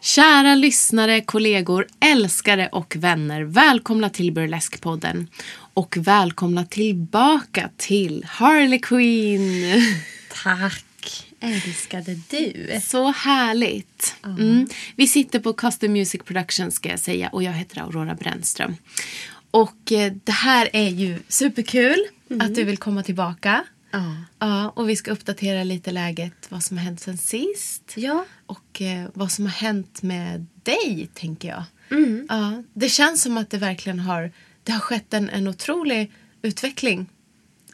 Kära lyssnare, kollegor, älskare och vänner. Välkomna till Burlesque-podden. Och välkomna tillbaka till Harley Quinn. Tack, älskade du. Så härligt. Mm. Vi sitter på Custom Music Production ska jag säga och jag heter Aurora Brännström. Och eh, det här är ju superkul att du vill komma tillbaka. Ja. Ja, och vi ska uppdatera lite läget, vad som har hänt sen sist. Ja. Och eh, vad som har hänt med dig, tänker jag. Mm. Ja, det känns som att det verkligen har, det har skett en, en otrolig utveckling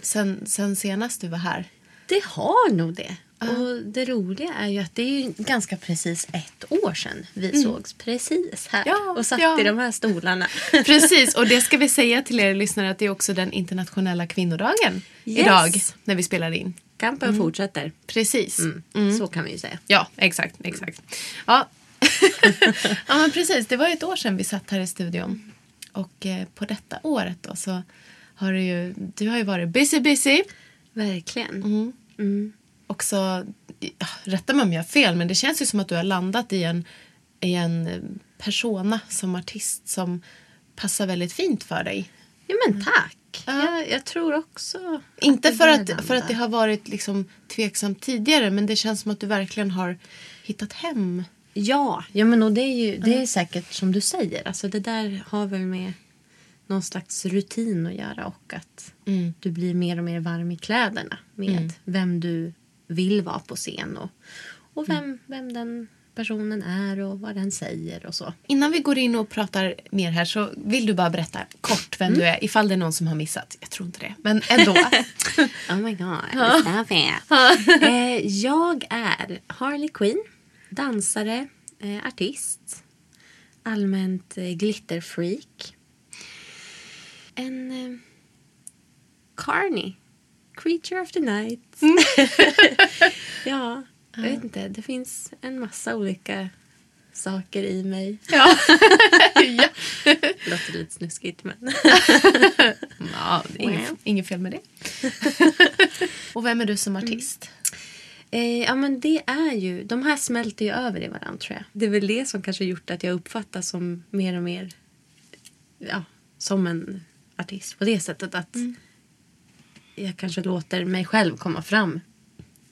sen, sen senast du var här. Det har nog det. Och det roliga är ju att det är ganska precis ett år sedan vi sågs precis här Mm. Ja, och satt ja. i de här stolarna. Precis, och det ska vi säga till er lyssnare att det är också den internationella kvinnodagen Yes. idag när vi spelar in. Kampen fortsätter. Precis. Mm. Så kan vi ju säga. Ja, exakt. exakt. Ja. ja, men precis. Det var ett år sedan vi satt här i studion. Och eh, på detta året då så har du ju, du har ju varit busy, busy. Verkligen. Mm. Och så, ja, rätta mig om jag har fel, men det känns ju som att du har landat i en, i en eh, persona som artist som passar väldigt fint för dig. Ja, men tack. Ja. Jag, jag tror också Inte för att, för att det har varit liksom tveksamt tidigare, men det känns som att du verkligen har hittat hem. Ja, ja men och det är ju det är säkert som du säger. Alltså det där har väl med någon slags rutin att göra och att Mm. du blir mer och mer varm i kläderna med vem du vill vara på scen och, och vem, Mm. vem den personen är och vad den säger och så. Innan vi går in och pratar mer här så vill du bara berätta kort vem du är, ifall det är någon som har missat. Jag tror inte det, men ändå. Oh my god, stop it. eh, jag är Harley Quinn, dansare, eh, artist, allmänt eh, glitterfreak. En eh, carny, creature of the night. ja, jag vet inte. Det finns en massa olika saker i mig. ja. ja. Låter lite snuskigt men. ja, det inget, inget fel med det. och vem är du som artist? Eh, ja, men det är ju... De här smälter ju över i varandra, tror jag. Det är väl det som kanske gjort att jag uppfattas som mer och mer... Ja, som en artist på det sättet att jag kanske låter mig själv komma fram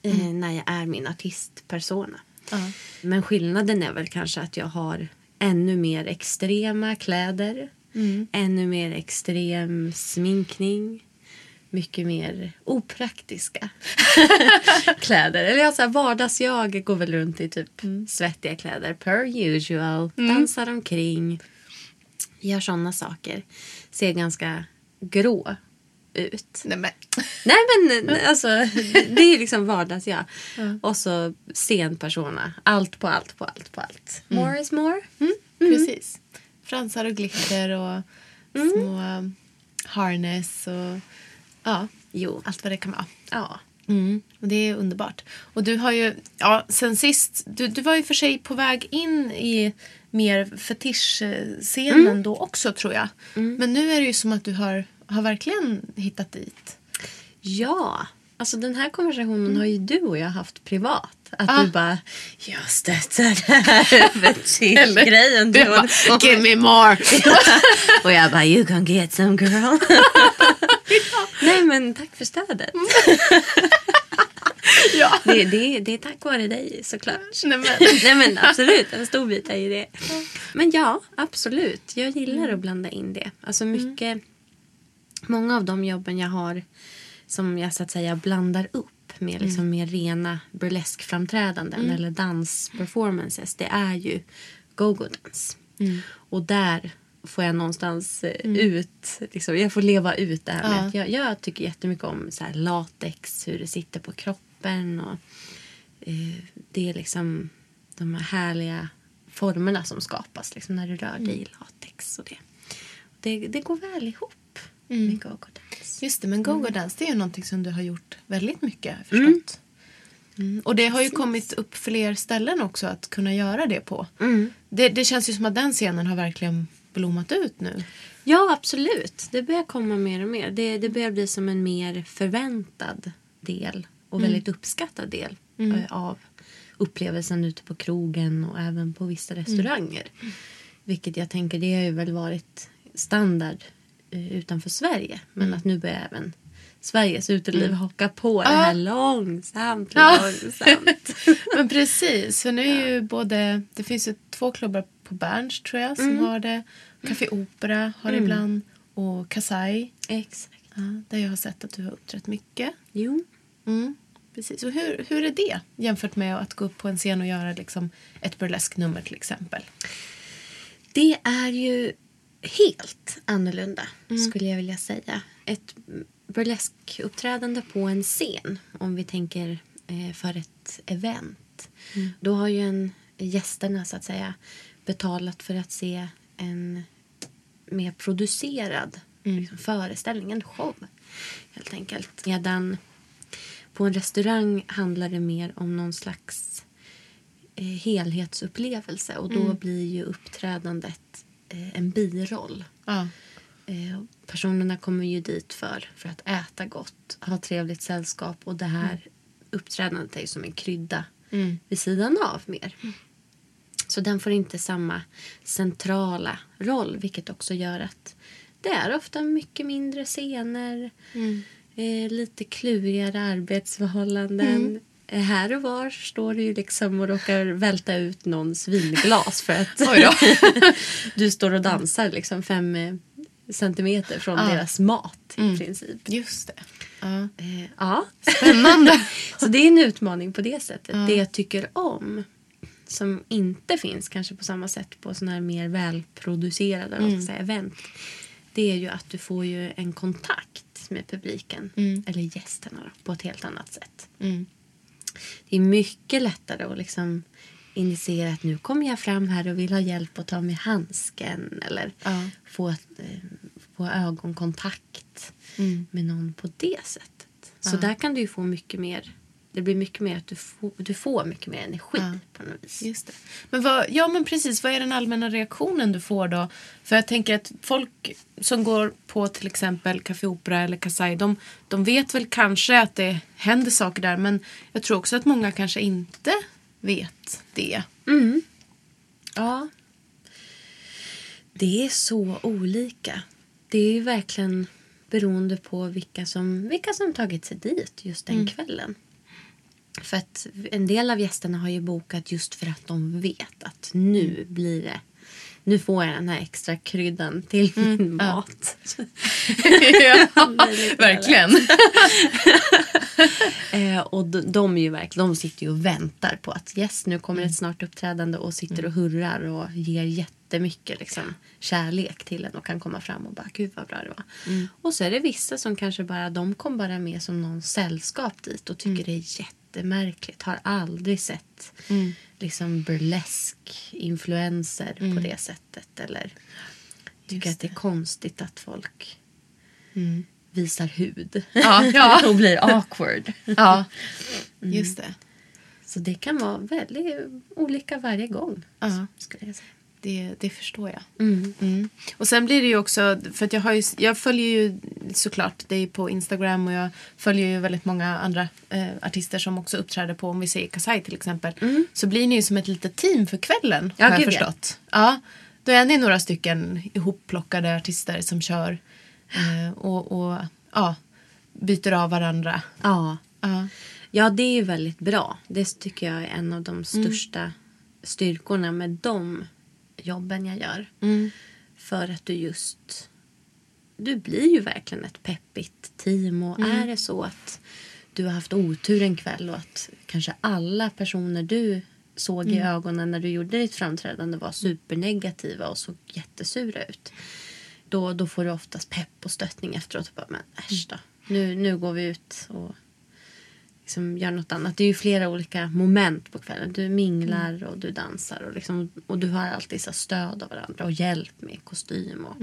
eh, när jag är min artistpersona. Ja. Men skillnaden är väl kanske att jag har ännu mer extrema kläder. Ännu mer extrem sminkning. Mycket mer opraktiska kläder. Eller alltså vardagsjag går väl runt i typ svettiga kläder per usual. Dansar omkring. Gör såna saker. Ser ganska grå ut. Nej, men. Nej men alltså det är liksom vardagsjag. Och så scenpersona. Allt på allt på allt på allt. More is more. Precis. Fransar och glitter och små um, harness och ja, Jo. allt vad det kan vara. Ja. Mm, och det är underbart. Och du har ju, ja, sen sist, du, du var ju för sig på väg in i mer fetischscenen då också tror jag. Men nu är det ju som att du har, har verkligen hittat dit. Ja. Alltså den här konversationen har ju du och jag haft privat. Att Ah. du bara, jag stöttar det här fetischgrejen du bara, Give med." me more! Och jag bara, you can get some girl. Nej men tack för stödet. Ja. Det, det, det är tack vare dig såklart. Nej, men. Nej men absolut, en stor bit är ju det. Men ja, absolut. Jag gillar att blanda in det. Alltså mycket, många av de jobben jag har som jag så att säga blandar upp med liksom mer rena burleskframträdanden eller dansperformances. Det är ju go-go-dans. Och där får jag någonstans eh, ut, liksom, jag får leva ut det här med Ja. att jag, jag tycker jättemycket om så latex, hur det sitter på kroppen och eh, det är liksom de här härliga formerna som skapas liksom, när du rör dig i latex. Och det. Det, det går väl ihop med go-go-dans. Just det, men go-go-dance det är ju någonting som du har gjort väldigt mycket, förstått. Mm. Och det har ju kommit upp fler ställen också att kunna göra det på. Det, det känns ju som att den scenen har verkligen blommat ut nu. Ja, absolut. Det börjar komma mer och mer. Det, det börjar bli som en mer förväntad del och väldigt uppskattad del eh, av upplevelsen ute på krogen och även på vissa restauranger. Vilket jag tänker, det har ju väl varit standard utanför Sverige. Men att nu börjar även Sveriges uteliv haka på det här långsamt, Ja. långsamt. Men precis, för nu är ju både... Det finns ju två klubbar på Berns tror jag som har det. Café Opera har det ibland. Och Kasai. Exakt. Ja, där jag har sett att du har uppträtt mycket. Jo. Mm, precis. Och hur, hur är det jämfört med att gå upp på en scen och göra liksom ett burlesknummer till exempel? Det är ju helt annorlunda skulle jag vilja säga. Ett burleskuppträdande på en scen, om vi tänker eh, för ett event. Då har ju en, gästerna så att säga betalat för att se en mer producerad liksom, föreställning, en show helt enkelt. Medan på en restaurang handlar det mer om någon slags eh, helhetsupplevelse och då blir ju uppträdandet en biroll. Ja. Eh, personerna kommer ju dit för, för att äta gott, ha trevligt sällskap och det här uppträdandet är som en krydda vid sidan av mer. Så den får inte samma centrala roll vilket också gör att det är ofta mycket mindre scener, eh, lite klurigare arbetsförhållanden. Eh, Här och var står du liksom och råkar välta ut någons vinglas för att du står och dansar liksom fem eh, centimeter från Ja. deras mat i princip. Just det. Ja. Eh, ja. Spännande. Så det är en utmaning på det sättet. Det jag tycker om som inte finns kanske på samma sätt på sådana här mer välproducerade jag säga, event. Det är ju att du får ju en kontakt med publiken eller gästerna då, på ett helt annat sätt. Mm. Det är mycket lättare att liksom initiera att nu kommer jag fram här och vill ha hjälp att ta med handsken eller Ja. få, eh, få ögonkontakt med någon på det sättet. Så där kan du ju få mycket mer det blir mycket mer att du får, du får mycket mer energi Ja. på något vis. Just det. Men vad, ja, men precis. Vad är den allmänna reaktionen du får då? För jag tänker att folk som går på till exempel Café Opera eller Kasai, de, de vet väl kanske att det händer saker där, men jag tror också att många kanske inte vet det. Ja. Det är så olika. Det är ju verkligen beroende på vilka som, vilka som tagit sig dit just den kvällen. För att en del av gästerna har ju bokat just för att de vet att nu blir det nu får jag den här extra kryddan till min mat. ja, verkligen. Eh, och de, de, är ju verkligen, de sitter ju och väntar på att yes, nu kommer ett snart uppträdande och sitter och hurrar och ger jättemycket liksom, kärlek till en och kan komma fram och bara gud vad bra det var. Och så är det vissa som kanske bara, de kom bara med som någon sällskap dit och tycker det är jättemärkligt. Har aldrig sett liksom burlesk influenser på det sättet eller tycker att det är konstigt att folk visar hud Ja, ja. och blir awkward. ja, just det. Så det kan vara väldigt olika varje gång. Ja. Skulle jag säga. Det, det förstår jag. Mm. Mm. Och sen blir det ju också, för jag, har ju, jag följer ju såklart dig på Instagram och jag följer ju väldigt många andra eh, artister som också uppträder på, om vi säger Kasai till exempel. Så blir ni ju som ett litet team för kvällen Mm. Ja, har jag gud, ja. förstått. Ja. Då är ni några stycken ihopplockade artister som kör eh, och, och ja, byter av varandra. Ja. Ja. Ja, det är ju väldigt bra. Det tycker jag är en av de största styrkorna med de jobben jag gör. För att du just... Du blir ju verkligen ett peppigt team. Och är det så att du har haft otur en kväll och att kanske alla personer du såg i ögonen när du gjorde ditt framträdande var supernegativa och såg jättesura ut. Då, då får du oftast pepp och stöttning efteråt. Och bara, men äsch då. Nu, nu går vi ut och liksom gör något annat. Det är ju flera olika moment på kvällen. Du minglar och du dansar och, liksom, och du har alltid så stöd av varandra och hjälp med kostym. Och,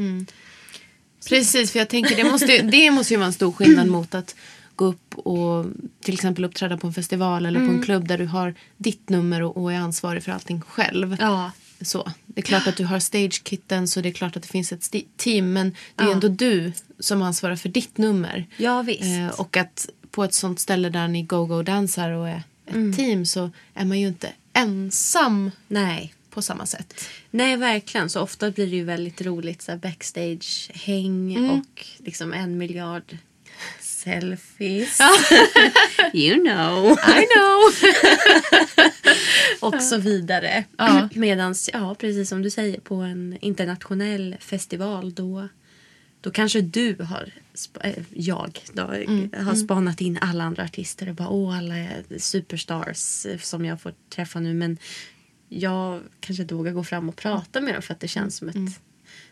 Precis, för jag tänker det måste, det måste ju vara en stor skillnad mot att gå upp och till exempel uppträda på en festival eller på en klubb där du har ditt nummer och, och är ansvarig för allting själv. Ja. Så. Det är klart att du har stagekitten så det är klart att det finns ett team men det är Ja. ändå du som ansvarar för ditt nummer. Ja, visst. Eh, och att på ett sånt ställe där ni go-go-dansar och är ett team så är man ju inte ensam Nej. på samma sätt. Nej, verkligen. Så ofta blir det ju väldigt roligt så backstage-häng och liksom en miljard selfies. you know. I know! och så vidare. Ja. Medan, ja, precis som du säger, på en internationell festival då, då kanske du har, jag då, har spanat in alla andra artister och bara åh, alla superstars eh, som jag får träffa nu. Men jag kanske inte vågar gå fram och prata med dem för att det känns som ett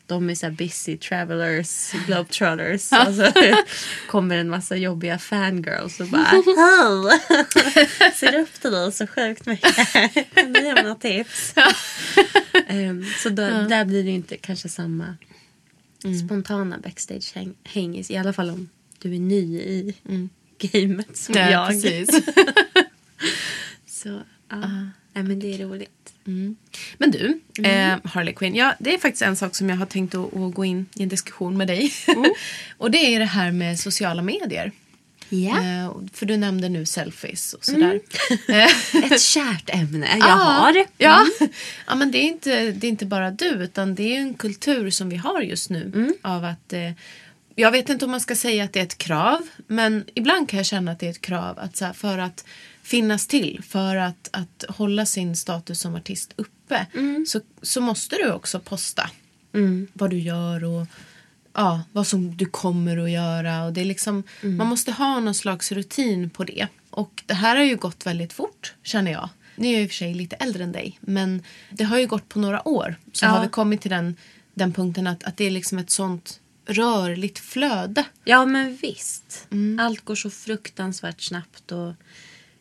de är så busy travelers, globetrotters. Alltså, kommer en massa jobbiga fangirls och bara Hej! Ser upp till dig så sjukt mycket. Kan du ge mig några tips? Ehm, så då, där blir det inte kanske samma spontana backstage-häng. I alla fall om du är ny i gamet som Ja, jag. precis. Så ja. Nej, men det är roligt. Men du, eh, Harley Quinn. Ja, det är faktiskt en sak som jag har tänkt att, att gå in i en diskussion med dig. och det är det här med sociala medier. Eh, för du nämnde nu selfies och sådär. Eh, Ett kärt ämne. Jag Ja, har. Ja, ja men det är, inte, det är inte bara du utan det är en kultur som vi har just nu. Av att, eh, jag vet inte om man ska säga att det är ett krav men ibland kan jag känna att det är ett krav att, så här, för att finnas till, för att, att hålla sin status som artist uppe så, så måste du också posta vad du gör och ja, vad som du kommer att göra. Och det är liksom, Man måste ha någon slags rutin på det. Och det här har ju gått väldigt fort känner jag. Nu är jag i och för sig lite äldre än dig men det har ju gått på några år. Så Ja. har vi kommit till den, den punkten att, att det är liksom ett sånt rörligt flöde. Ja, men visst. Allt går så fruktansvärt snabbt. Och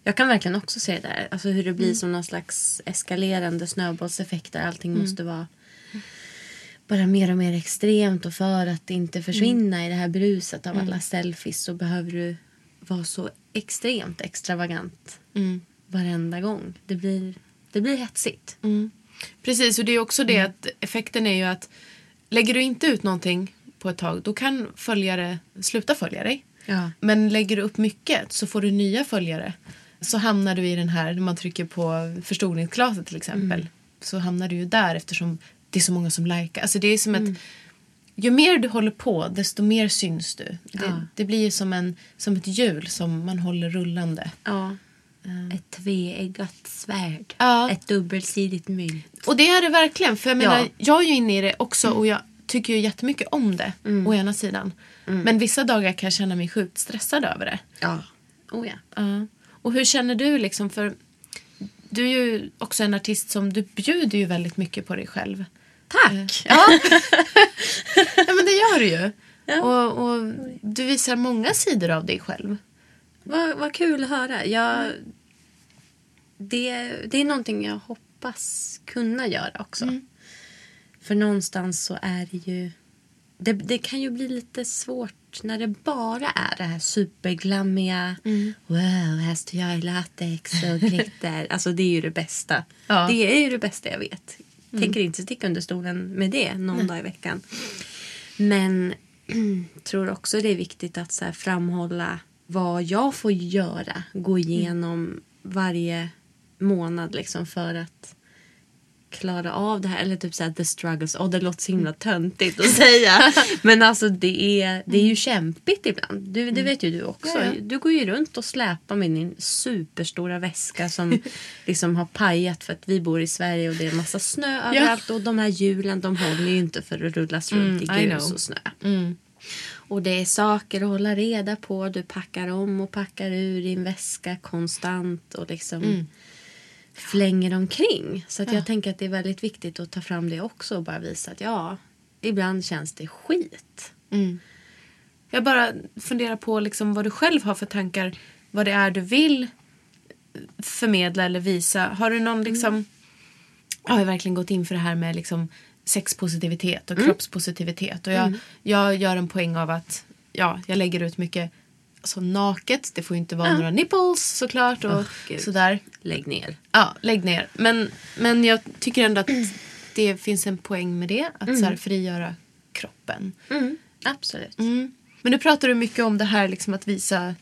jag kan verkligen också se det där. Alltså hur det blir som någon slags eskalerande snöbollseffekt där allting måste vara bara mer och mer extremt. Och för att inte försvinna i det här bruset av alla selfies så behöver du vara så extremt extravagant varenda gång. Det blir, det blir hetsigt. Precis, och det är också det att effekten är ju att lägger du inte ut någonting på ett tag då kan följare sluta följa dig. Ja. Men lägger du upp mycket så får du nya följare. Så hamnar du i den här, när man trycker på förstoringsglaset till exempel. Så hamnar du ju där eftersom det är så många som likar. Alltså det är som ett... Ju mer du håller på desto mer syns du. Det, Ja. det blir som, en, som ett hjul som man håller rullande. Ja. Ett tveeggat svärd. Ja. Ett dubbelsidigt mynt. Och det är det verkligen. För jag menar, Ja. jag är ju inne i det också och jag tycker ju jättemycket om det. Å ena sidan. Men vissa dagar kan jag känna mig sjukt stressad över det. Ja. Oh ja. Ja. Och hur känner du liksom för du är ju också en artist som du bjuder ju väldigt mycket på dig själv. Tack! Ja, ja men det gör du ju. Och, och du visar många sidor av dig själv. Vad, vad kul att höra. Jag, det, det är någonting jag hoppas kunna göra också. För någonstans så är det ju... Det, det kan ju bli lite svårt när det bara är det här superglammiga. Wow, här står jag i latex och glitter. alltså det är ju det bästa. Ja. Det är ju det bästa jag vet. Tänker inte sticka under stolen med det någon dag i veckan. Men tror också det är viktigt att så här framhålla vad jag får göra. Gå igenom varje månad liksom för att klara av det här. Eller typ såhär the struggles. Och det låter så himla töntigt att säga. Men alltså det är, det är ju kämpigt ibland. Du, det vet ju du också. Ja, ja. Du går ju runt och släpar med din superstora väska som liksom har pajat för att vi bor i Sverige och det är en massa snö överallt. Och de här hjulen de håller ju inte för att rullas runt Mm, I grus och snö. Och det är saker att hålla reda på. Du packar om och packar ur din väska konstant och liksom Mm. Flänger omkring. Så att jag tänker att det är väldigt viktigt att ta fram det också och bara visa att ja, ibland känns det skit. Jag bara funderar på liksom vad du själv har för tankar. Vad det är du vill förmedla eller visa. Har du någon liksom... Jag har ju verkligen gått in för det här med liksom sexpositivitet och kroppspositivitet. Och jag, jag gör en poäng av att ja, jag lägger ut mycket alltså, naket. Det får ju inte vara några nipples såklart. Och gud. sådär. Lägg ner. Ja, lägg ner. Men, men jag tycker ändå att det finns en poäng med det. Att så här, frigöra kroppen. Absolut. Mm. Men nu pratar du mycket om det här liksom att visa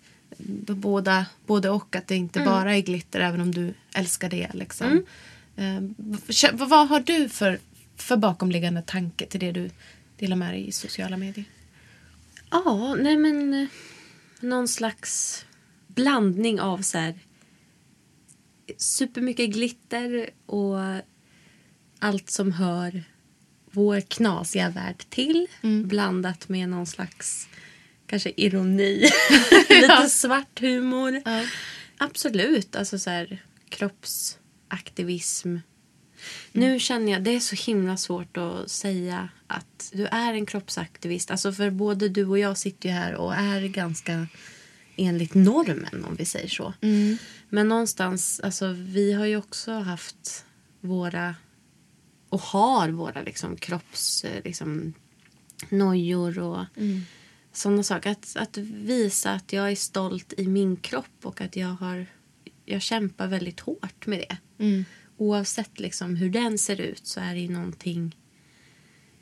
båda, både och. Att det inte bara är glitter även om du älskar det. Liksom. Eh, vad har du för, för bakomliggande tanke till det du delar med dig i sociala medier? Ja, nej men eh, någon slags blandning av så här supermycket glitter och allt som hör vår knasiga värld till blandat med någon slags kanske ironi, lite svart humor. Absolut, alltså så här kroppsaktivism. Nu känner jag, det är så himla svårt att säga att du är en kroppsaktivist. Alltså för både du och jag sitter ju här och är ganska enligt normen om vi säger så. Men någonstans, alltså vi har ju också haft våra och har våra liksom kropps eh, liksom, nojor och sådana saker. Att, att visa att jag är stolt i min kropp och att jag har jag kämpar väldigt hårt med det. Oavsett liksom hur den ser ut så är det ju någonting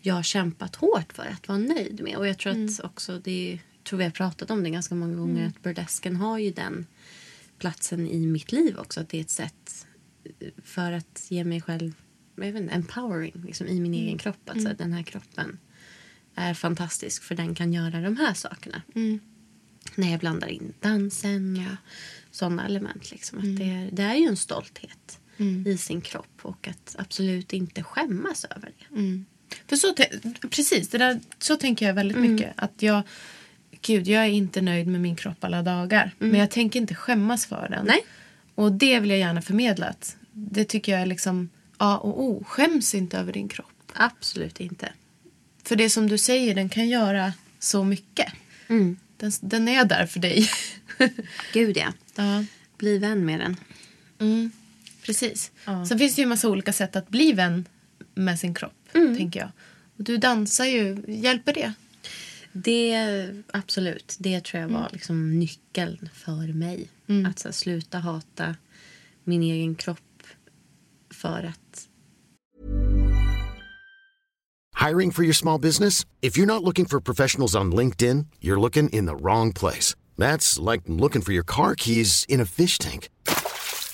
jag har kämpat hårt för att vara nöjd med. Och jag tror att också det är, tror vi har pratat om det ganska många gånger att burlesken har ju den platsen i mitt liv också. Att det är ett sätt för att ge mig själv jag vet inte, empowering liksom, i min egen kropp. Att så här, den här kroppen är fantastisk för den kan göra de här sakerna. När jag blandar in dansen och sådana element. Liksom. Att det, är, det är ju en stolthet i sin kropp och att absolut inte skämmas över det. För så, precis, det där, så tänker jag väldigt mycket. Att jag, gud, jag är inte nöjd med min kropp alla dagar. Men jag tänker inte skämmas för den. Nej. Och det vill jag gärna förmedla. Det tycker jag är liksom A och O. Skäms inte över din kropp. Absolut inte. För det som du säger, den kan göra så mycket. Den, den är där för dig. Gud ja. ja. Bli vän med den. Precis. Ja. Sen finns det ju en massa olika sätt att bli vän med sin kropp. Tänker jag. Och du dansar ju. Hjälper det? Det, absolut. Det tror jag var liksom nyckeln för mig. Att så, här, sluta hata min egen kropp för att Hiring for your small business? If you're not looking for professionals on LinkedIn, you're looking in the wrong place. That's like looking for your car keys in a fish tank.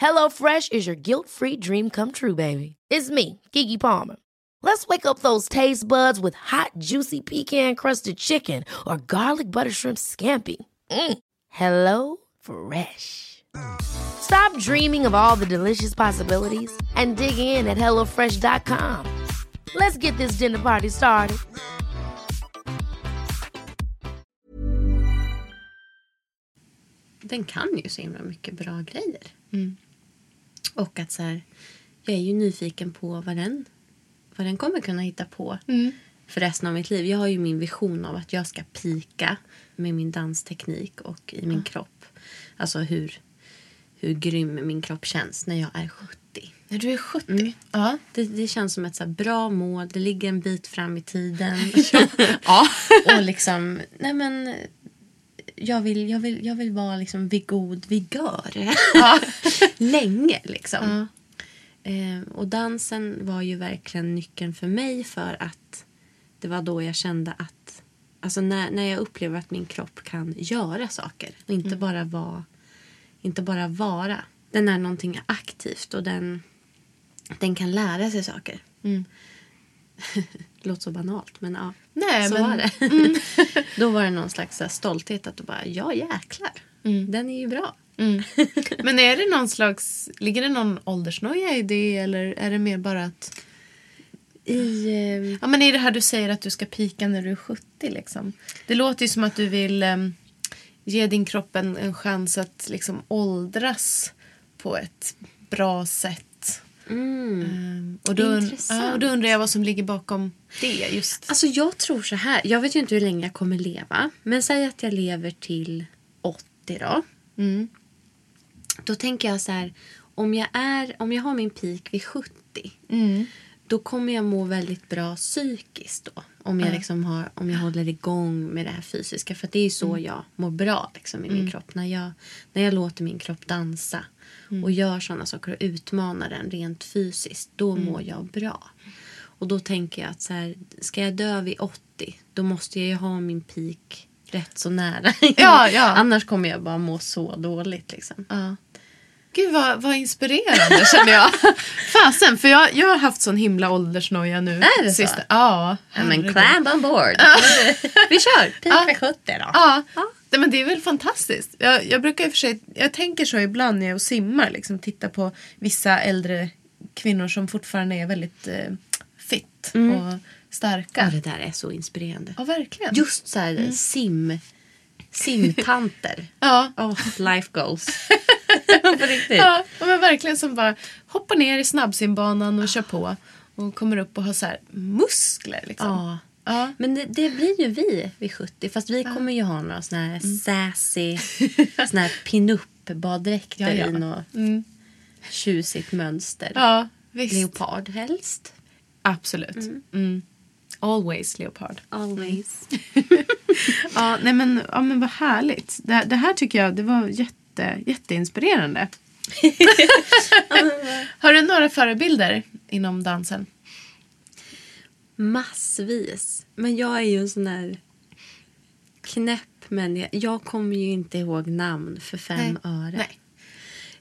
HelloFresh is your guilt-free dream come true, baby. It's me, Gigi Palmer. Let's wake up those taste buds with hot, juicy pecan-crusted chicken or garlic butter shrimp scampi. Mm. Hello Fresh. Stop dreaming of all the delicious possibilities and dig in at HelloFresh.com. Let's get this dinner party started. Den kan ju så himla mycket bra grejer. Mm. Och att så här, jag är ju nyfiken på vad den, vad den kommer kunna hitta på Mm. för resten av mitt liv. Jag har ju min vision av att jag ska pika med min dansteknik och i min kropp. Alltså hur, hur grym min kropp känns när jag är 70. När du är 70? Mm. Ja. Det, det känns som ett så bra mål. Det ligger en bit fram i tiden. ja. och liksom, nej men... Jag vill, jag vill, jag vill vara liksom vid god vigör. Länge liksom. Eh, och dansen var ju verkligen nyckeln för mig för att det var då jag kände att alltså när, när jag upplever att min kropp kan göra saker och inte bara vara inte bara vara. Den är någonting aktivt och den, den kan lära sig saker. Låter så banalt, men ja. Nej, så men- var det. Då var det någon slags stolthet att du bara, ja jäklar. Den är ju bra. Men är det någon slags, ligger det någon åldersnoja i det eller är det mer bara att I, eh, Ja, men i det här du säger att du ska pika när du är 70 liksom. Det låter ju som att du vill em, ge din kropp en, en chans att liksom åldras på ett bra sätt. Em, och, då, ja, och då undrar jag vad som ligger bakom det just. Alltså jag tror så här. Jag vet ju inte hur länge jag kommer leva. Men säg att jag lever till 80 då. Mm. Då tänker jag så här. Om jag, är, om jag har min peak vid 70. Mm. Då kommer jag må väldigt bra psykiskt då. Om jag, liksom har, om jag håller igång med det här fysiska. För det är så Mm. jag mår bra liksom, i min kropp. När jag, när jag låter min kropp dansa. Och gör sådana saker och utmanar den rent fysiskt. Då mår jag bra. Och då tänker jag att så här, ska jag dö vid 80. Då måste jag ju ha min peak rätt så nära. Ja, ja. Annars kommer jag bara må så dåligt liksom. Ja. Gud vad, vad inspirerande känner jag. Fasen, för jag, jag har haft sån himla åldersnoja nu. Är det så? Ja, Ja, men climb on board. Vi kör. Vid 70 då. Ja, Nej, men det är väl fantastiskt. Jag, jag brukar i och för sig, jag tänker så ibland när jag simmar, liksom tittar på vissa äldre kvinnor som fortfarande är väldigt eh, fit och starka. Ja, det där är så inspirerande. Ja, verkligen. Just så här sim, simtanter. Ja. Oh, life goals. På riktigt. Ja, ja, men verkligen som bara hoppar ner i snabbsimbanan och kör på. Och kommer upp och har så här muskler liksom. Ja. Ja. Men det, det blir ju vi vid 70. Fast vi kommer ju ha några såna här sassy såna här pinup-baddräkter Ja, ja. i något tjusigt mönster. ja, visst. Leopard helst. Absolut. Mm. Always leopard. Always. Ja, nej men, ja, men vad härligt. Det, det här tycker jag det var jätte, jätteinspirerande. Har du några förebilder inom dansen? Massvis. Men jag är ju en sån här knäpp människa. Jag kommer ju inte ihåg namn för fem Nej. öre. Nej.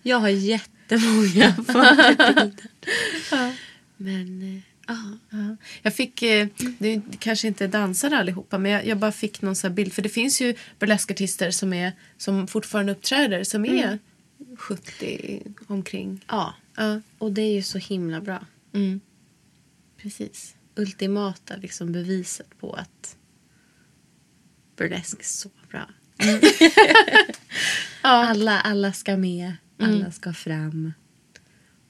Jag har jättemånga förebilder. Men, ja. Ja. Jag fick, eh, det kanske inte är dansare allihopa, men jag, jag bara fick någon här bild. För det finns ju burleskartister som, är, som fortfarande uppträder som är 70 omkring. ja. Ja, Och det är ju så himla bra. mm. precis. Ultimata liksom beviset på att burlesk är så bra. alla, alla ska med. Alla ska fram.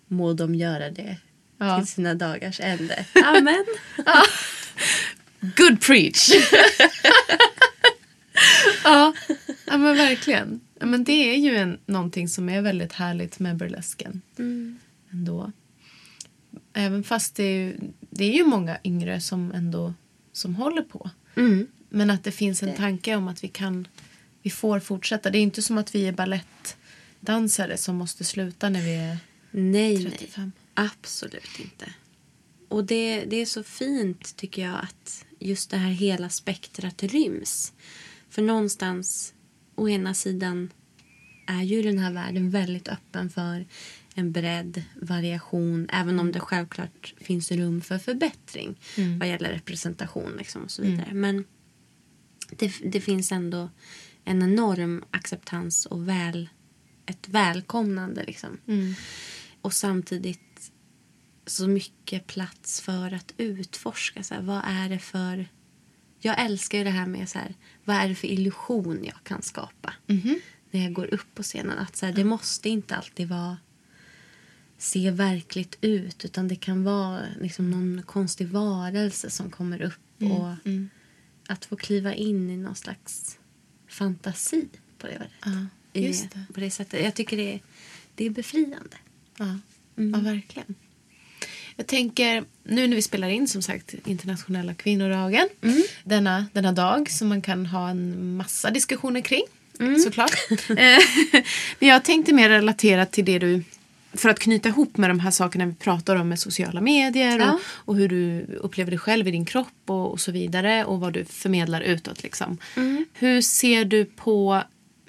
Må de göra det Ja. till sina dagars ände. Amen. Good preach! ja, ja, men verkligen. Ja, men det är ju en, någonting som är väldigt härligt med burlesken. Ändå. Även fast det är, ju- det är ju många yngre som ändå som håller på. Mm. Men att det finns en tanke om att vi kan vi får fortsätta. Det är inte som att vi är ballettdansare som måste sluta när vi är Nej, 35. nej. Absolut inte. Och det, det är så fint tycker jag att just det här hela spektrat ryms. För någonstans, å ena sidan är ju den här världen väldigt öppen för en bredd, variation, även om det självklart finns rum för förbättring vad gäller representation liksom och så vidare. Men det, det finns ändå en enorm acceptans och väl, ett välkomnande. Liksom. Och samtidigt så mycket plats för att utforska. Så här, vad är det för... Jag älskar ju det här med så här, vad är det för illusion jag kan skapa när jag går upp på scenen. Att så här, Det måste inte alltid vara se verkligt ut utan det kan vara liksom någon konstig varelse som kommer upp och att få kliva in i någon slags fantasi på det, Ja, i det. på det sättet. Jag tycker det är, det är befriande. Ja, ja verkligen. Jag tänker, nu när vi spelar in som sagt internationella kvinnodagen. Denna, denna dag som man kan ha en massa diskussioner kring. Såklart. Eh, Men jag tänkte mer relatera till det du för att knyta ihop med de här sakerna vi pratar om med sociala medier Ja. och, och hur du upplever dig själv i din kropp och, och så vidare och vad du förmedlar utåt. Liksom. Hur ser du på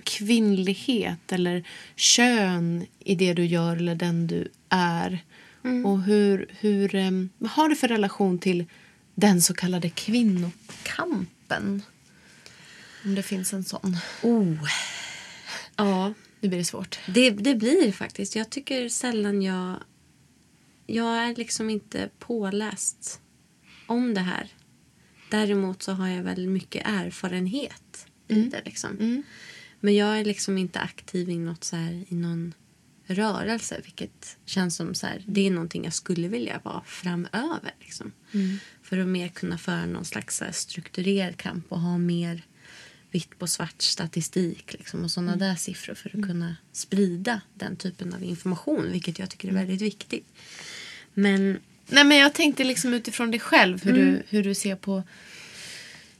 kvinnlighet eller kön i det du gör eller den du är? Och hur, hur, em, vad har du för relation till den så kallade kvinnokampen? Om det finns en sån. Oh. Ja, Nu blir det svårt. det, det blir faktiskt. Jag tycker sällan jag... Jag är liksom inte påläst om det här. Däremot så har jag väl mycket erfarenhet i det. Liksom. Men jag är liksom inte aktiv i, något så här, i någon rörelse. Vilket känns som så här, det är någonting jag skulle vilja vara framöver. Liksom. För att mer kunna föra någon slags här, strukturerad kamp och ha mer vitt på svart statistik liksom, och sådana där siffror för att kunna sprida den typen av information. Vilket jag tycker är väldigt viktigt. Men Nej, men jag tänkte liksom utifrån dig själv hur, du, hur du ser på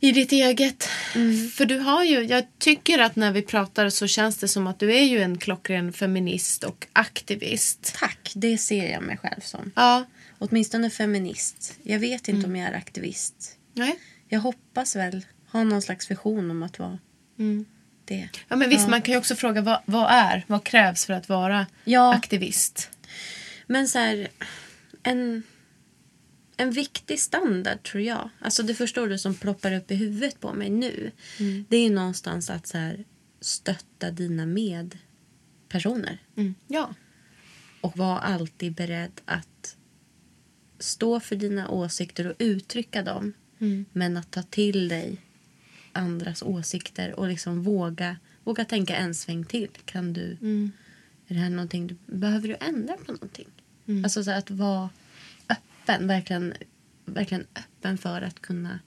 i ditt eget. För du har ju, jag tycker att när vi pratar så känns det som att du är ju en klockren feminist och aktivist. tack, det ser jag mig själv som. Ja. Åtminstone feminist. Jag vet inte om jag är aktivist. Nej. Jag hoppas väl ha någon slags vision om att vara det. Ja, men visst, man kan ju också fråga vad, vad är, vad krävs för att vara Ja. aktivist? Men så här, en, en viktig standard tror jag. Alltså det förstår du som ploppar upp i huvudet på mig nu. Det är ju någonstans att så här, stötta dina medpersoner. Ja. Och vara alltid beredd att stå för dina åsikter och uttrycka dem. Men att ta till dig andras åsikter och liksom våga, våga tänka en sväng till. Kan du, är det här någonting behöver du ändra på någonting? Alltså så här, att vara öppen, verkligen, verkligen öppen för att kunna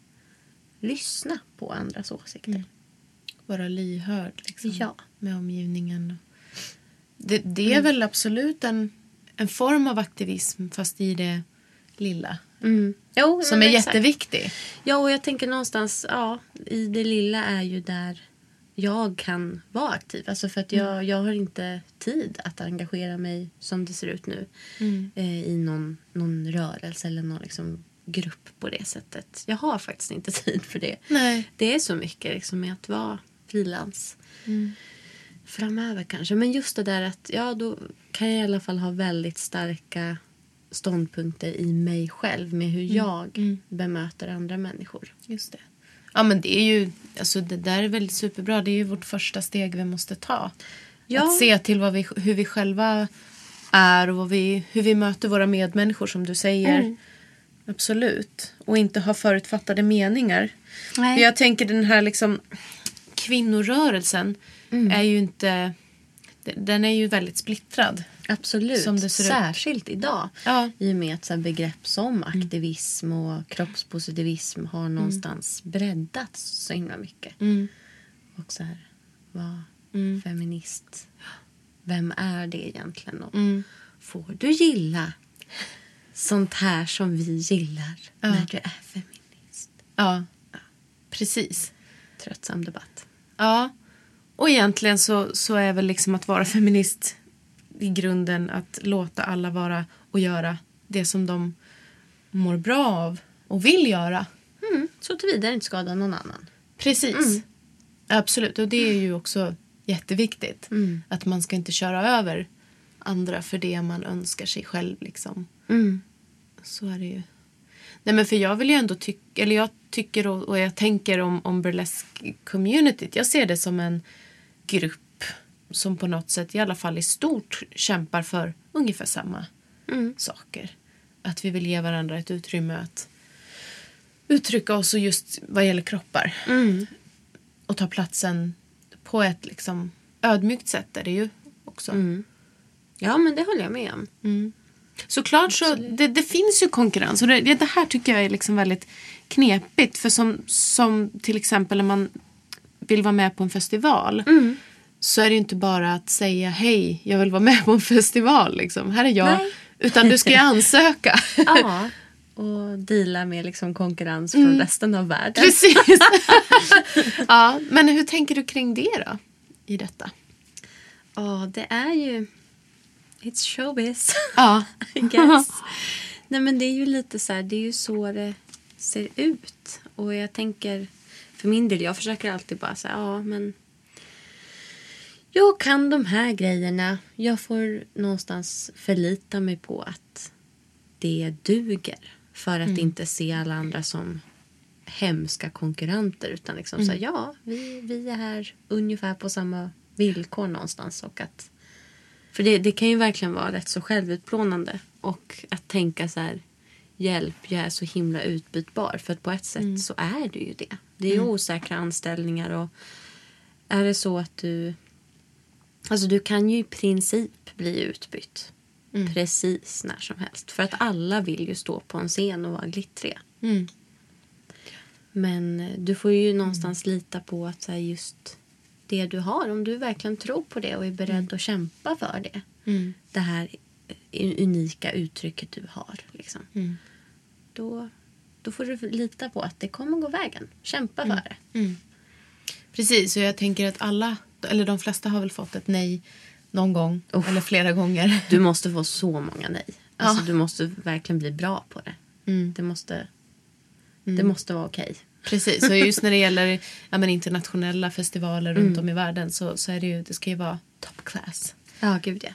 lyssna på andras åsikter. Vara lyhörd liksom, Ja. med omgivningen. Det, det är väl absolut en, en form av aktivism fast i det lilla. Mm. Jo, Som är exakt. jätteviktig. Ja, och jag tänker någonstans, ja, i det lilla är ju där jag kan vara aktiv. Alltså för att jag, jag har inte tid att engagera mig som det ser ut nu eh, i någon, någon rörelse eller någon liksom, grupp på det sättet. Jag har faktiskt inte tid för det. Nej. Det är så mycket liksom, med att vara frilans. Framöver kanske. Men just det där att ja, då kan jag i alla fall ha väldigt starka ståndpunkter i mig själv med hur jag bemöter andra människor. Just det. Ja, men det är ju, alltså det där är väldigt superbra. Det är ju vårt första steg vi måste ta. Ja. Att se till vad vi, hur vi själva är och vad vi, hur vi möter våra medmänniskor som du säger. Absolut. Och inte ha förutfattade meningar. Nej. Jag tänker den här liksom kvinnorörelsen är ju inte... Den är ju väldigt splittrad. Absolut. Som det ser ut. Särskilt idag. Ja. I och med att så begrepp som aktivism och kroppspositivism har någonstans breddats så himla mycket. Och så här, vara feminist. Vem är det egentligen? Och Får du gilla sånt här som vi gillar när du är feminist? Ja, precis. Tröttsam debatt. Ja. Och egentligen så, så är väl liksom att vara feminist i grunden att låta alla vara och göra det som de mår bra av och vill göra. Mm, så tillvida inte skada någon annan. Precis. Absolut. Och det är ju också jätteviktigt. Att man ska inte köra över andra för det man önskar sig själv. Liksom. Så är det ju. Nej, men för jag vill ju ändå tycka, eller jag tycker och, och jag tänker om, om burlesque-communityt. Jag ser det som en grupp som på något sätt, i alla fall i stort, kämpar för ungefär samma saker. att vi vill ge varandra ett utrymme att uttrycka oss och just vad gäller kroppar. Och ta platsen på ett liksom ödmjukt sätt är det ju också. Ja, men det håller jag med om. Såklart så det, det finns ju konkurrens och det, det här tycker jag är liksom väldigt knepigt. För som, som till exempel när man vill vara med på en festival så är det inte bara att säga hej, jag vill vara med på en festival. Liksom. Här är jag. Nej. Utan du ska ju ansöka. Ja, och deala med liksom konkurrens från resten av världen. Precis. ja, men hur tänker du kring det då? I detta? Ja, det är ju... It's showbiz. Ja. I guess. Nej men det är ju lite så här, det är ju så det ser ut. Och jag tänker, för min del, jag försöker alltid bara säga, ja men jag kan de här grejerna. Jag får någonstans förlita mig på att det duger. För att inte se alla andra som hemska konkurrenter. Utan liksom så här, ja, vi, vi är här ungefär på samma villkor någonstans. Och att, för det, det kan ju verkligen vara rätt så självutplånande. Och att tänka så här, hjälp, jag är så himla utbytbar. För att på ett sätt så är du ju det. Det är ju osäkra anställningar och är det så att du... Alltså du kan ju i princip bli utbytt. Precis när som helst. För att alla vill ju stå på en scen och vara glittriga. Men eh, du får ju någonstans lita på att så just det du har, om du verkligen tror på det och är beredd att kämpa för det. Det här eh, unika uttrycket du har. Liksom. Då, då får du lita på att det kommer gå vägen. Kämpa för det. Precis, och jag tänker att alla, eller de flesta har väl fått ett nej någon gång eller flera gånger. Du måste få så många nej. Alltså, Du måste verkligen bli bra på det. Det, måste, det måste vara okej. Precis, och just när det gäller ja, men internationella festivaler runt om i världen så, så är det ju, det ska ju vara top class. Ja, gud ja.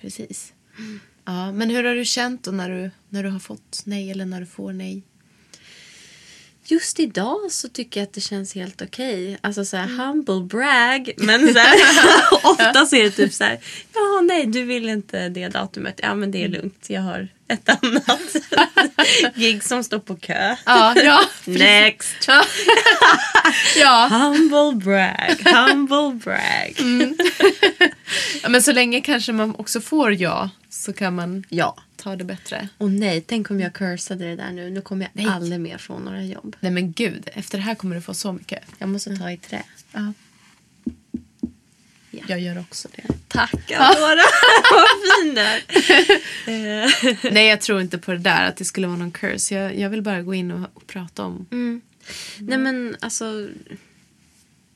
Precis. Ja, men hur har du känt då när du, när du har fått nej eller när du får nej? Just idag så tycker jag att det känns helt okej. Alltså så här humble brag. Men så här, ofta så är det typ så här. Ja, nej, du vill inte det datumet. Ja, men det är lugnt. Jag har ett annat gig som står på kö. Ja, ja, Next. ja. Humble brag. Humble brag. ja, men så länge kanske man också får ja så kan man Ja. Ta det bättre. Och nej, tänk om jag cursade det där nu. Nu kommer jag Nej. aldrig mer få några jobb. Nej men gud, efter det här kommer du få så mycket. Jag måste ta i trä. Ja. Ja. Jag gör också det. Tack Aurora. Vad fin du Nej, jag tror inte på det där att det skulle vara någon curse. Jag, jag vill bara gå in och, och prata om. Nej men alltså.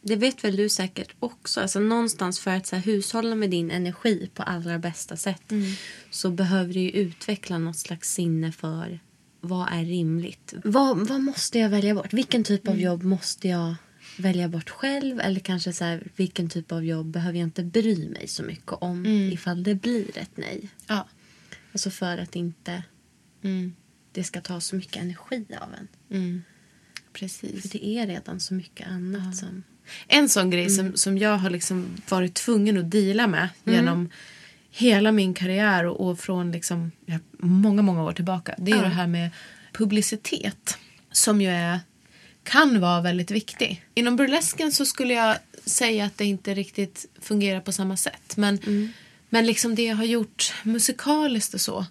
Det vet väl du säkert också. Alltså, någonstans för att så här, hushålla med din energi på allra bästa sätt. Så behöver du utveckla något slags sinne för vad är rimligt. Vad, vad måste jag välja bort? Vilken typ av jobb måste jag välja bort själv? Eller kanske så här, vilken typ av jobb behöver jag inte bry mig så mycket om ifall det blir ett nej? Ja. Alltså för att inte det ska ta så mycket energi av en. Precis. För det är redan så mycket annat som... En sån grej som, som jag har liksom varit tvungen att deala med genom hela min karriär och, och från liksom, ja, många, många år tillbaka. Det är det här med publicitet. Som ju är, kan vara väldigt viktig. Inom burlesken så skulle jag säga att det inte riktigt fungerar på samma sätt. Men, men liksom det jag har gjort musikaliskt och så.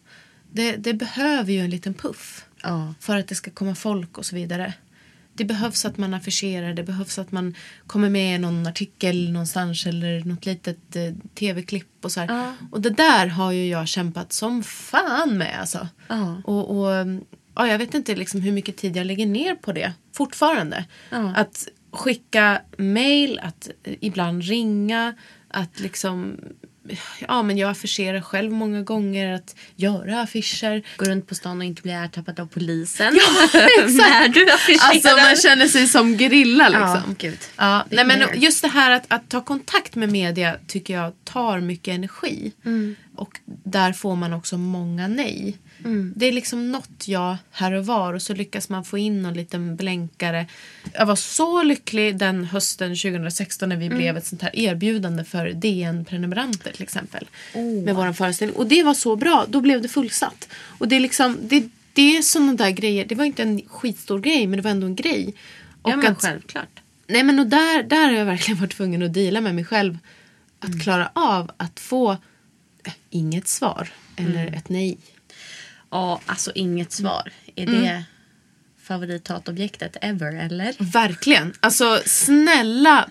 Det, det behöver ju en liten puff. Ja. För att det ska komma folk och så vidare. Det behövs att man affischerar, det behövs att man kommer med i någon artikel någonstans eller något litet eh, tv-klipp och så. Ja. Och det där har ju jag kämpat som fan med alltså. Ja. Och, och ja, jag vet inte liksom hur mycket tid jag lägger ner på det fortfarande. Ja. Att skicka mail, att eh, ibland ringa, att liksom Ja, men jag affischerar själv många gånger, att göra affischer. Gå runt på stan och inte bli ertappad av polisen. Ja. När du affischerar. Alltså man känner sig som gerilla liksom. Ja, gud. Ja, nej, men just det här att, att ta kontakt med media tycker jag tar mycket energi. Mm. Och där får man också många nej. Det är liksom något ja här och var och så lyckas man få in någon liten blänkare. Jag var så lycklig den hösten 2016 när vi blev ett sånt här erbjudande för DN-prenumeranter till exempel. Med vår föreställning. Och det var så bra. Då blev det fullsatt. Och det är liksom, det, det är sådana där grejer. Det var inte en skitstor grej men det var ändå en grej. Och Ja, men att- självklart. Nej men och där, där har jag verkligen varit tvungen att deala med mig själv. Att klara av att få eh, inget svar eller ett nej. Ja, alltså inget svar. Är det favorithatobjektet ever, eller? Verkligen. Alltså snälla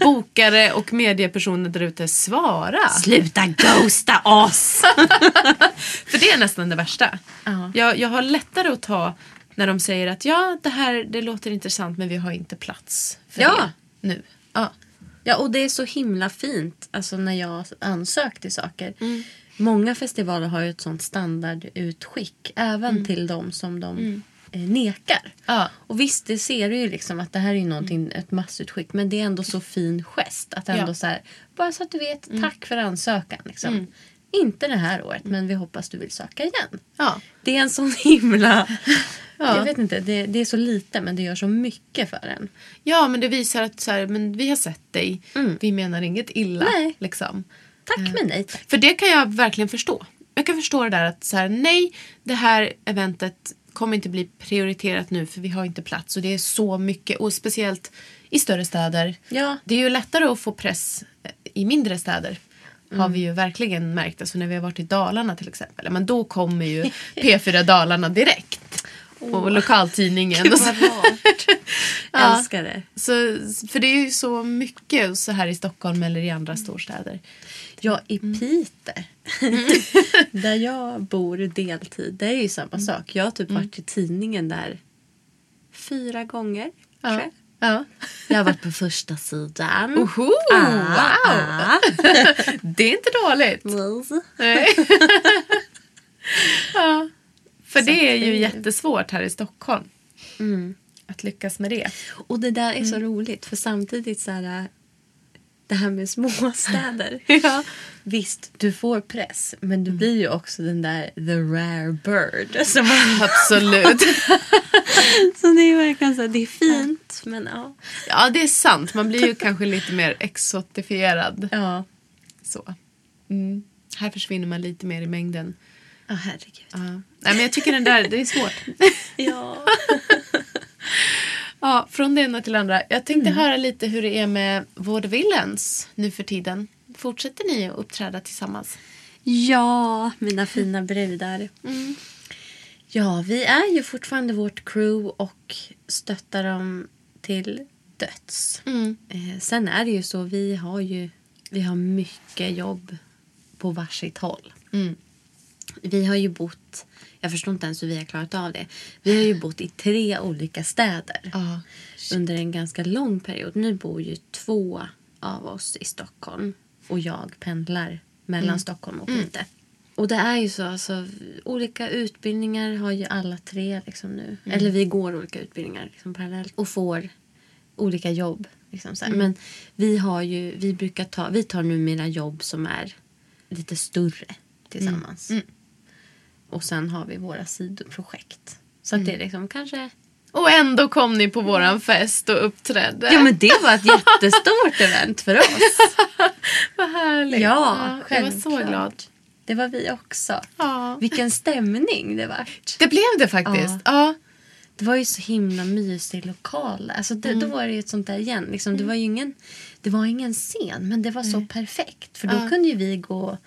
bokare och mediepersoner där ute, svara. Sluta ghosta oss! För det är nästan det värsta. Ja. Jag, jag har lättare att ta när de säger att ja, det här det låter intressant men vi har inte plats för Ja. det nu. Ja. Ja, och det är så himla fint alltså, när jag ansökt till saker. Många festivaler har ju ett sånt standardutskick även till de som de eh, nekar. Ja. Och visst, det ser du ju liksom att det här är ju någonting, ett massutskick. Men det är ändå så fin gest. Att ändå Ja. så här, bara så att du vet, tack för ansökan. Liksom. Inte det här året, men vi hoppas du vill söka igen. Ja. Det är en sån himla... Ja. Jag vet inte, det, det är så lite men det gör så mycket för en. ja, men det visar att så här, men vi har sett dig. Vi menar inget illa. Nej. Liksom. Tack men nej tack. För det kan jag verkligen förstå. Jag kan förstå det där att så här, nej, det här eventet kommer inte bli prioriterat nu för vi har inte plats och det är så mycket och speciellt i större städer. Ja. Det är ju lättare att få press eh, i mindre städer. Har vi ju verkligen märkt. Alltså när vi har varit i Dalarna till exempel. Men då kommer ju P4 Dalarna direkt. Och lokaltidningen. och så. Ja. Älskar det. Så, för det är ju så mycket så här i Stockholm eller i andra storstäder. Ja, i Piteå. där jag bor deltid. Det är ju samma sak. Jag har typ varit i tidningen där fyra gånger. kanske. Ja. Jag har varit på första sidan. Oho, Ah, wow! ah. Det är inte dåligt. Nej. ja. För det är ju jättesvårt här i Stockholm. Att lyckas med det. Och det där är så roligt för samtidigt så här det här med småstäder. Ja. Visst, du får press men du blir ju också den där the rare bird. Som man, Absolut. så det är verkligen så här, det är fint men ja. Ja, det är sant. Man blir ju kanske lite mer exotifierad. Ja, Så. Mm. Här försvinner man lite mer i mängden. Ja herregud. Ja. Nej, men jag tycker den där, det är svårt. Ja. Ja, från det ena till det andra. Jag tänkte höra lite hur det är med Vaudevillens nu för tiden. Fortsätter ni att uppträda tillsammans? ja, mina fina brudar. Ja, vi är ju fortfarande vårt crew och stöttar dem till döds. Eh, sen är det ju så, vi har ju vi har mycket jobb på varsitt håll. Vi har ju bott, jag förstår inte ens hur vi har klarat av det. Vi har ju bott i tre olika städer Ja. under en ganska lång period. Nu bor ju två av oss i Stockholm och jag pendlar mellan Stockholm och Piteå. Och det är ju så, alltså, olika utbildningar har ju alla tre liksom nu. Eller vi går olika utbildningar liksom, parallellt och får olika jobb. Liksom, så här. Men vi har ju, vi brukar ta, vi tar numera jobb som är lite större tillsammans. Och sen har vi våra sidoprojekt. Så att det är liksom kanske Och ändå kom ni på våran fest och uppträdde. Ja men det var ett jättestort event för oss. Vad härligt. Ja, jag var så glad. Det var vi också. Ja. Vilken stämning det vart. Det blev det faktiskt. Ja. Det var ju så himla mysig lokal. Alltså det, Då var det ju ett sånt där igen. Liksom, det, var ju ingen, det var ingen scen men det var så perfekt. För då Ja. kunde ju vi gå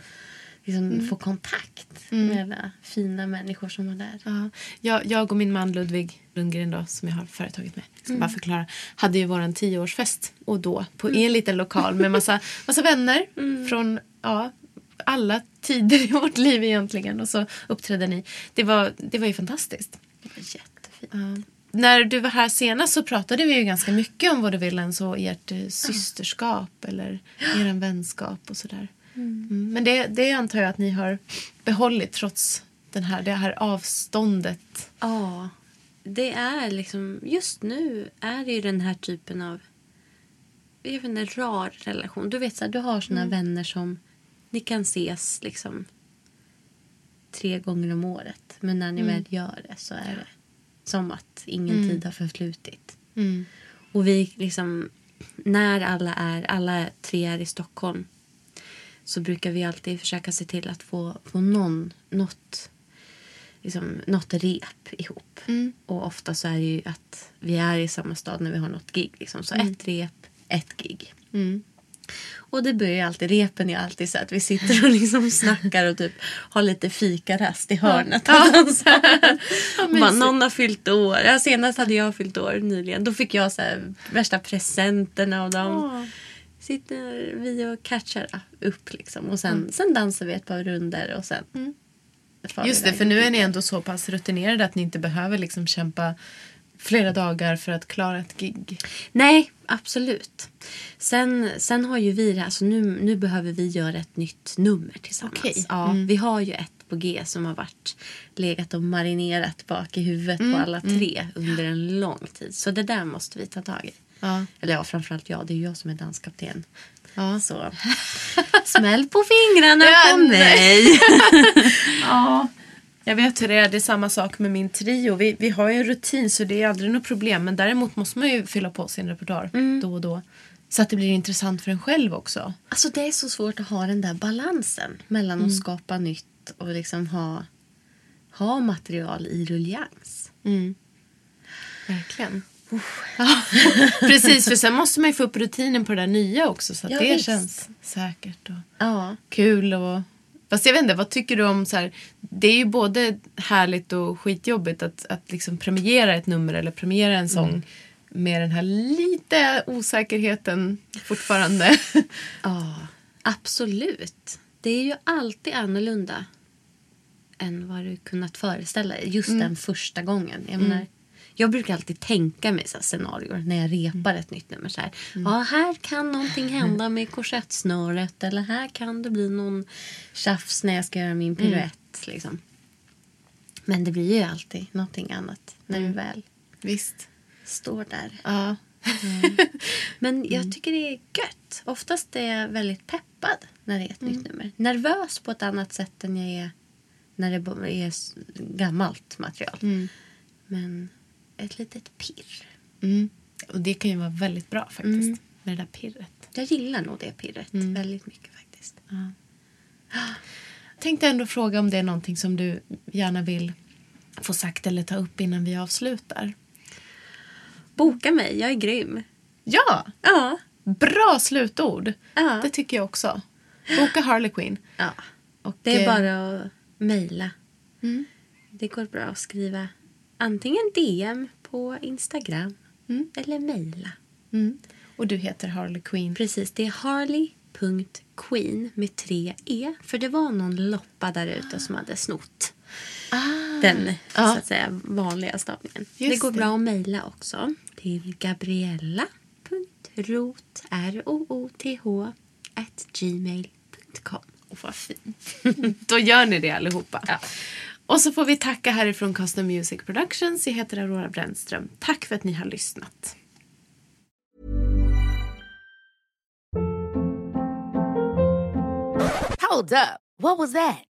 liksom, få kontakt med alla fina människor som var där. Ja, jag, jag och min man Ludvig Lundgren då, som jag har företaget med, ska Mm. bara förklara, hade ju våran tioårsfest och då på i en liten lokal med massa, massa vänner Mm. från ja, alla tider i vårt liv egentligen och så uppträdde ni. Det var, det var ju fantastiskt. Det var jättefint. Ja. När du var här senast så pratade vi ju ganska mycket om Vaudevillens och ert eh, systerskap eller er vänskap och sådär. Mm. Men det, det antar jag att ni har behållit trots den här, det här avståndet. Ja, det är liksom... Just nu är det ju den här typen av... Jag vet inte, rar relation. Du vet, så här, du har såna vänner som ni kan ses liksom tre gånger om året. Men när ni Mm. väl gör det så är det som att ingen tid har förflutit. Mm. Och vi liksom, när alla är, alla tre är i Stockholm så brukar vi alltid försöka se till att få, få någon, något, liksom, något rep ihop. Mm. Och ofta så är det ju att vi är i samma stad när vi har något gig. Liksom. Så ett rep, ett gig. Mm. Och det börjar alltid, repen är alltid så att vi sitter och liksom snackar och typ har lite fikarast i hörnet. Ja, Bara, mysigt. någon har fyllt år. Ja, senast hade jag fyllt år nyligen. Då fick jag så värsta presenterna av dem. Åh. Sitter vi och catchar upp liksom. Och sen, sen dansar vi ett par runder och sen vi Just det, för nu är ni ändå så pass rutinerade att ni inte behöver liksom kämpa flera dagar för att klara ett gig. Nej, absolut. Sen, sen har ju vi det, alltså nu, nu behöver vi göra ett nytt nummer tillsammans. Okej. Ja, Mm. Vi har ju ett på G som har varit legat och marinerat bak i huvudet Mm, på alla tre under en lång tid. Så det där måste vi ta tag i. Ja. Eller ja, framförallt jag. Det är jag som är danskapten. Ja. Så smäll på fingrarna på mig. ja. Jag vet hur det är. Det är samma sak med min trio. Vi, vi har ju en rutin så det är aldrig något problem. Men däremot måste man ju fylla på sin repertoar då och då. Så att det blir intressant för en själv också. Alltså det är så svårt att ha den där balansen mellan Mm. att skapa nytt och liksom ha, ha material i ruljans. Verkligen. Precis, för sen måste man ju få upp rutinen på det där nya också. Så att Ja, det visst. känns säkert och Ja. kul. Och... Fast jag vet inte, vad tycker du om så här, Det är ju både härligt och skitjobbigt att, att liksom premiera ett nummer eller premiera en sång med den här lite osäkerheten fortfarande. Ja, absolut. Det är ju alltid annorlunda än vad du kunnat föreställa dig just den första gången. Jag, menar, jag brukar alltid tänka mig så scenarier när jag repar ett nytt nummer. Så här. Ja, här kan någonting hända med korsettsnöret eller här kan det bli någon tjafs när jag ska göra min piruett. Liksom. Men det blir ju alltid någonting annat när du väl Visst. står där. Ja. Men jag tycker det är gött. Oftast är jag väldigt peppad när det är ett nytt nummer. Nervös på ett annat sätt än jag är när det är gammalt material. Men ett litet pirr. Mm. Och det kan ju vara väldigt bra faktiskt. Med det där pirret. Jag gillar nog det pirret väldigt mycket faktiskt. Tänkte ändå fråga om det är någonting som du gärna vill få sagt eller ta upp innan vi avslutar. Boka mig, jag är grym. Ja! Ja. Bra slutord. Ja. Det tycker jag också. Boka Harley Quinn. ja. Och, Det är eh, bara att mejla. Det går bra att skriva antingen DM på Instagram eller mejla. Mm. Och du heter Harley Quinn. Precis, det är harley.queen med tre e. För det var någon loppa där ute som hade snott den så Ja. att säga vanliga stavningen. Just det går det. bra att mejla också till gabriella.rot R-O-O-T-H at gmail.com. Och vad fint. Då gör ni det allihopa. Och så får vi tacka härifrån Custom Music Productions. Jag heter Aurora Brännström. Tack för att ni har lyssnat. Hold up. What was that?